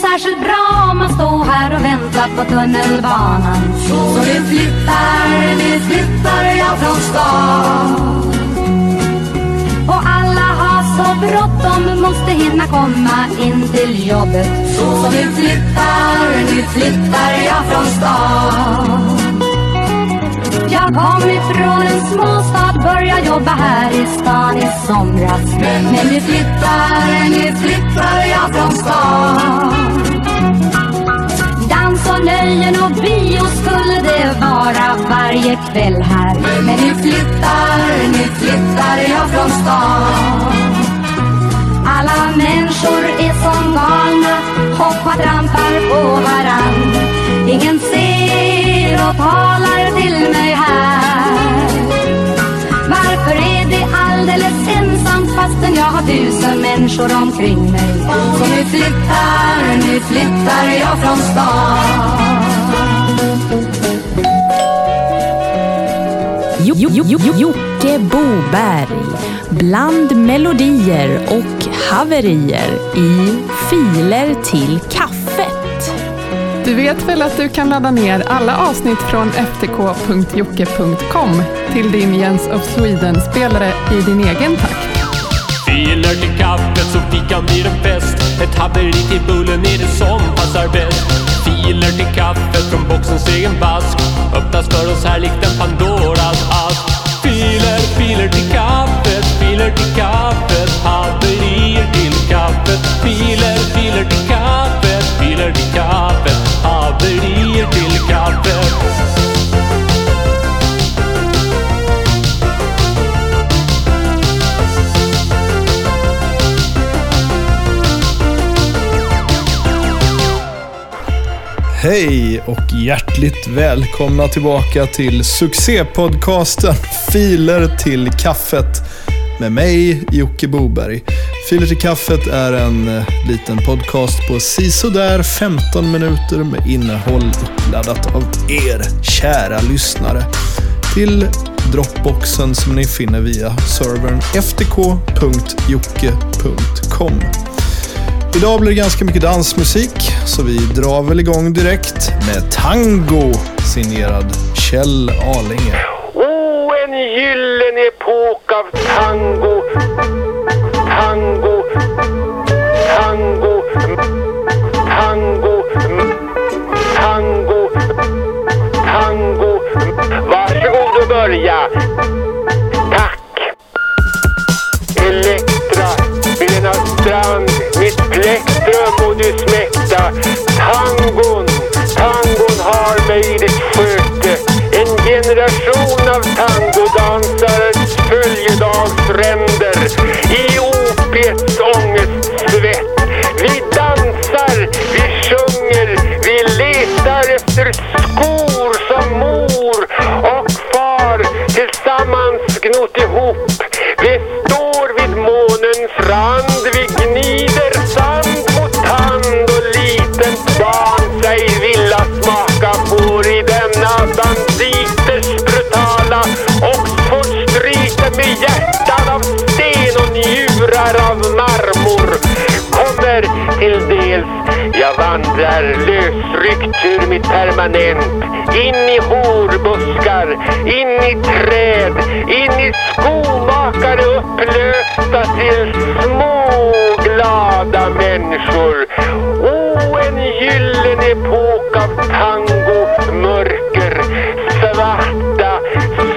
särskilt bra om man står här och väntar på tunnelbanan. Så nu flyttar, nu flyttar jag från stan. Och alla har så bråttom, måste hinna komma in till jobbet. Så nu flyttar, nu flyttar jag från stan. Jag kom ifrån en småstad, började jobba här i stan i somras. Men nu flyttar, nu flyttar jag från stan. Dans och nöjen och bio skulle det vara varje kväll här. Men nu flyttar, nu flyttar jag från stan. Alla människor är som galna, hoppar, trampar på varann. Ingen ser och talar till mig här. Fastän jag har tusen människor omkring mig? Så nu flyttar, nu flyttar jag från stan. Jo, jo, jo, jo, Jocke Boberg. Bland melodier och haverier i Filer till kaffet. Du vet väl att du kan ladda ner alla avsnitt från ftk.jocke.com till din Jens of Sweden-spelare i din egen takt. Kaffet så fikan blir en fest Ett haveri till bullen är det som passar bäst Filer till kaffet från boxens egen vask. Öppnas för oss här likt en Pandoras ask. Filer, filer till kaffet, filer till kaffet. Haverier till kaffet. Filer, filer till kaffet, filer till kaffet. Haverier till kaffet. Hej och hjärtligt välkomna tillbaka till succépodcasten Filer till kaffet med mig Jocke Boberg. Filer till kaffet är en eh, liten podcast på sisådär 15 minuter med innehåll uppladdat av er kära lyssnare till Dropboxen som ni finner via servern ftk.jocke.com. Idag blir det ganska mycket dansmusik, så vi drar väl igång direkt med Tango, signerad Kjell Arlinge. Oh, en gyllene epok av tango. Tango. Tango. Tango. Tango. Tango. Varsågod och börja. Later. Ryckt ur mitt permanent. In i horbuskar, in i träd, in i skomakare upplösta till små glada människor. Oh, en gyllene epok av tango, mörker, svarta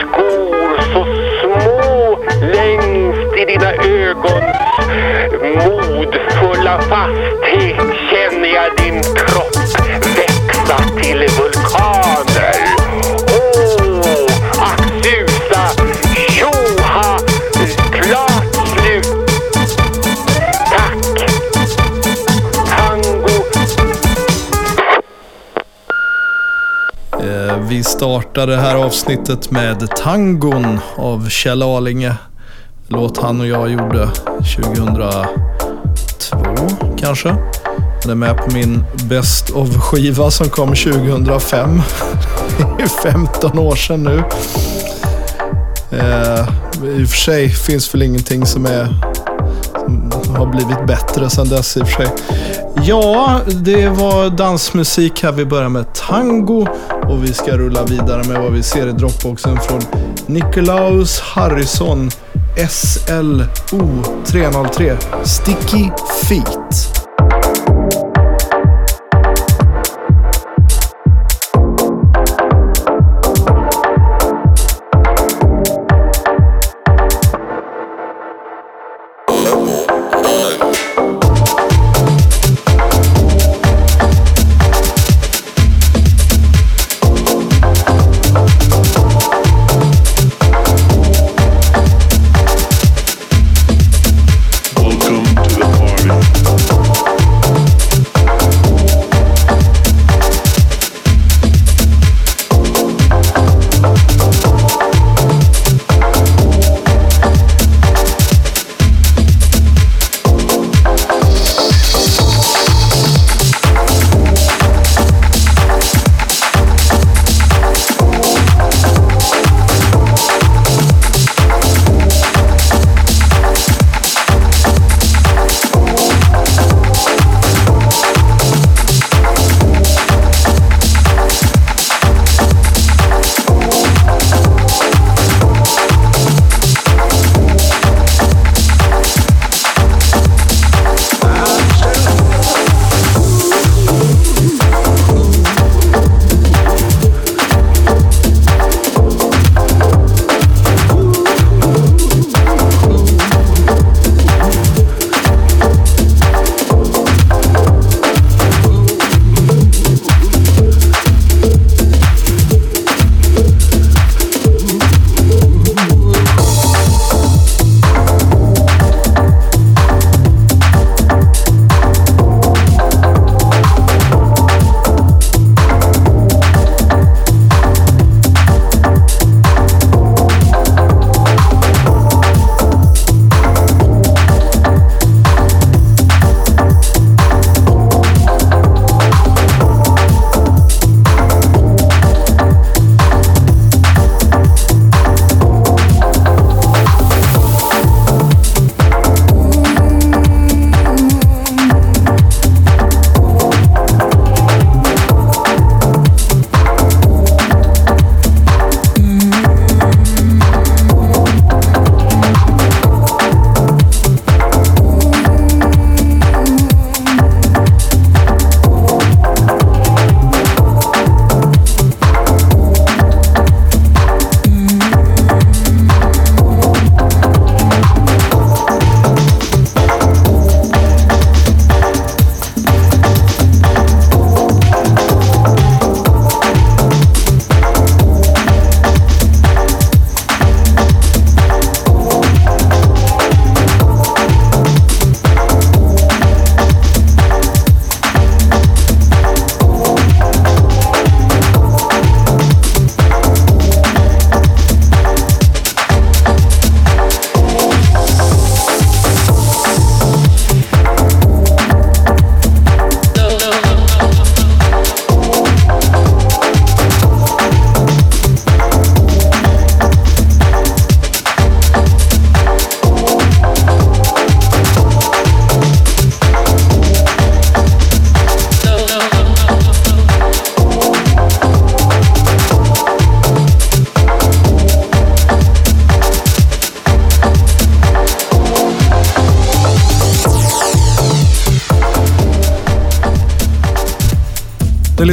skor så små längst i dina ögons modfulla fasthet känner jag startar det här avsnittet med Tangon av Kjell Alinge. Låt han och jag gjorde 2002 kanske. Den är med på min Best of-skiva som kom 2005. Det är 15 år sedan nu. Eh, I och för sig finns väl ingenting som, är, som har blivit bättre sedan dess i och för sig. Ja, det var dansmusik här. Vi börjar med tango och vi ska rulla vidare med vad vi ser i Dropboxen från Nikolaus Harrison SLO 303 Sticky Feet.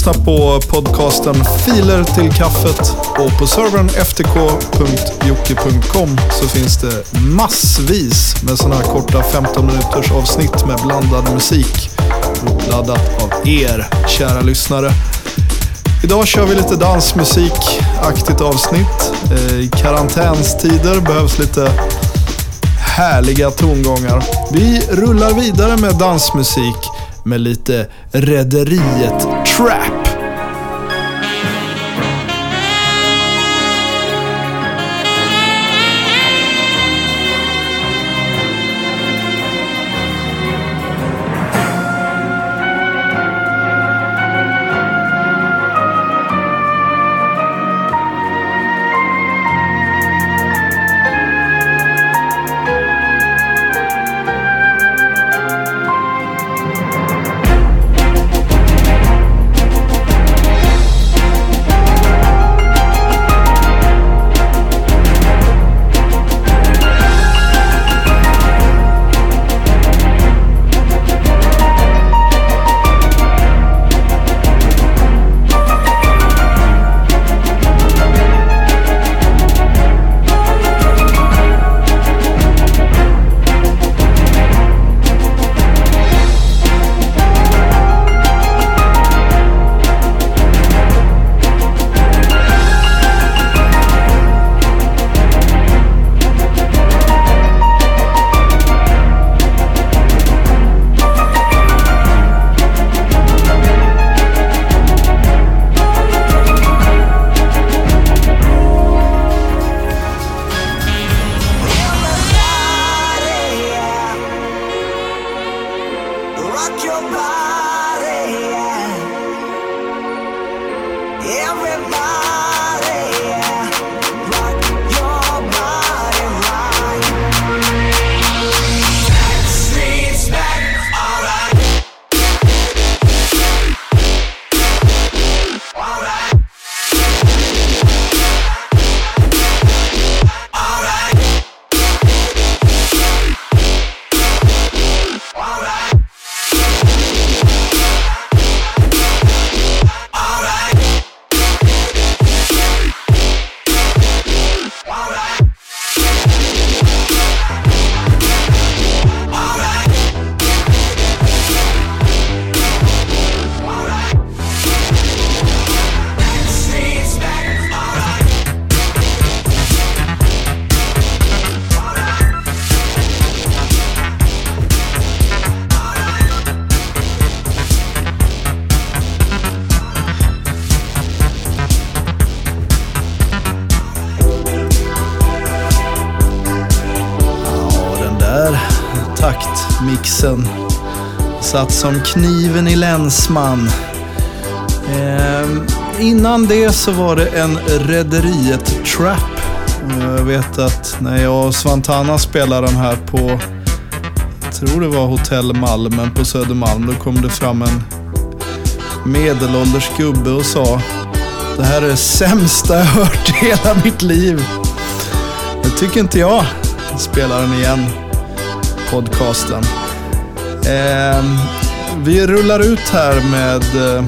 Lyssna lyssnar på podcasten Filer till kaffet och på servern ftk.jocke.com så finns det massvis med sådana här korta 15 minuters avsnitt med blandad musik uppladdat av er, kära lyssnare. Idag kör vi lite dansmusikaktigt avsnitt. Eh, I karantänstider behövs lite härliga tongångar. Vi rullar vidare med dansmusik med lite Rederiet Trap. Rock your body, taktmixen satt som kniven i länsman. Ehm, innan det så var det en Rederiet-trap. Jag vet att när jag och Svantana spelade den här på, jag tror det var Hotell Malmen på Södermalm, då kom det fram en medelålders gubbe och sa Det här är det sämsta jag hört i hela mitt liv. Det tycker inte jag. Spelar den igen, podcasten. Eh, vi rullar ut här med eh,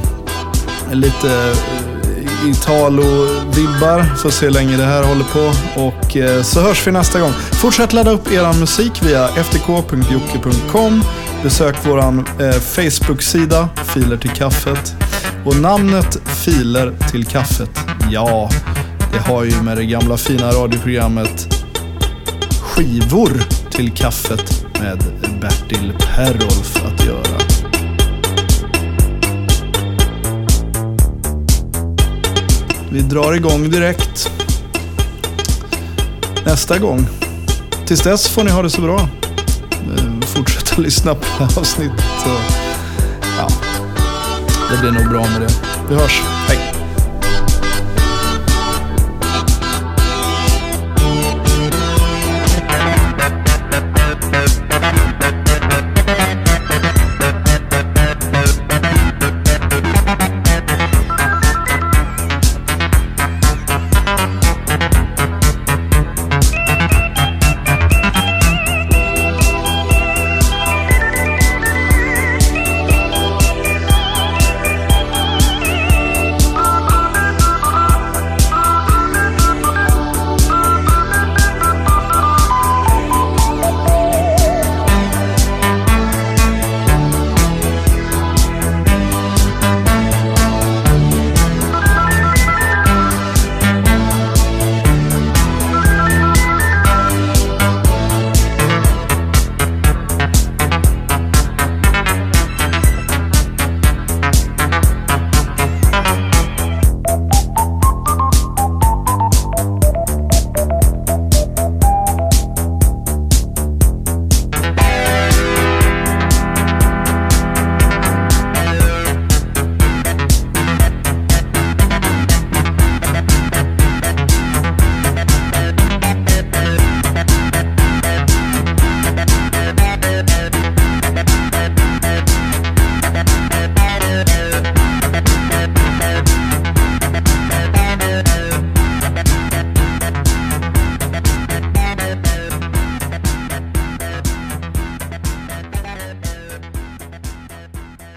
lite eh, Italo-vibbar. Får se hur länge det här håller på. Och eh, så hörs vi nästa gång. Fortsätt ladda upp er musik via ftk.jocke.com. Besök vår eh, Facebook-sida, Filer till kaffet. Och namnet Filer till kaffet, ja, det har ju med det gamla fina radioprogrammet Skivor till kaffet med Bertil Perolf att göra. Vi drar igång direkt nästa gång. Tills dess får ni ha det så bra. Eh, fortsätta lyssna på avsnittet. och, Ja, det blir nog bra med det. Vi hörs. Hej!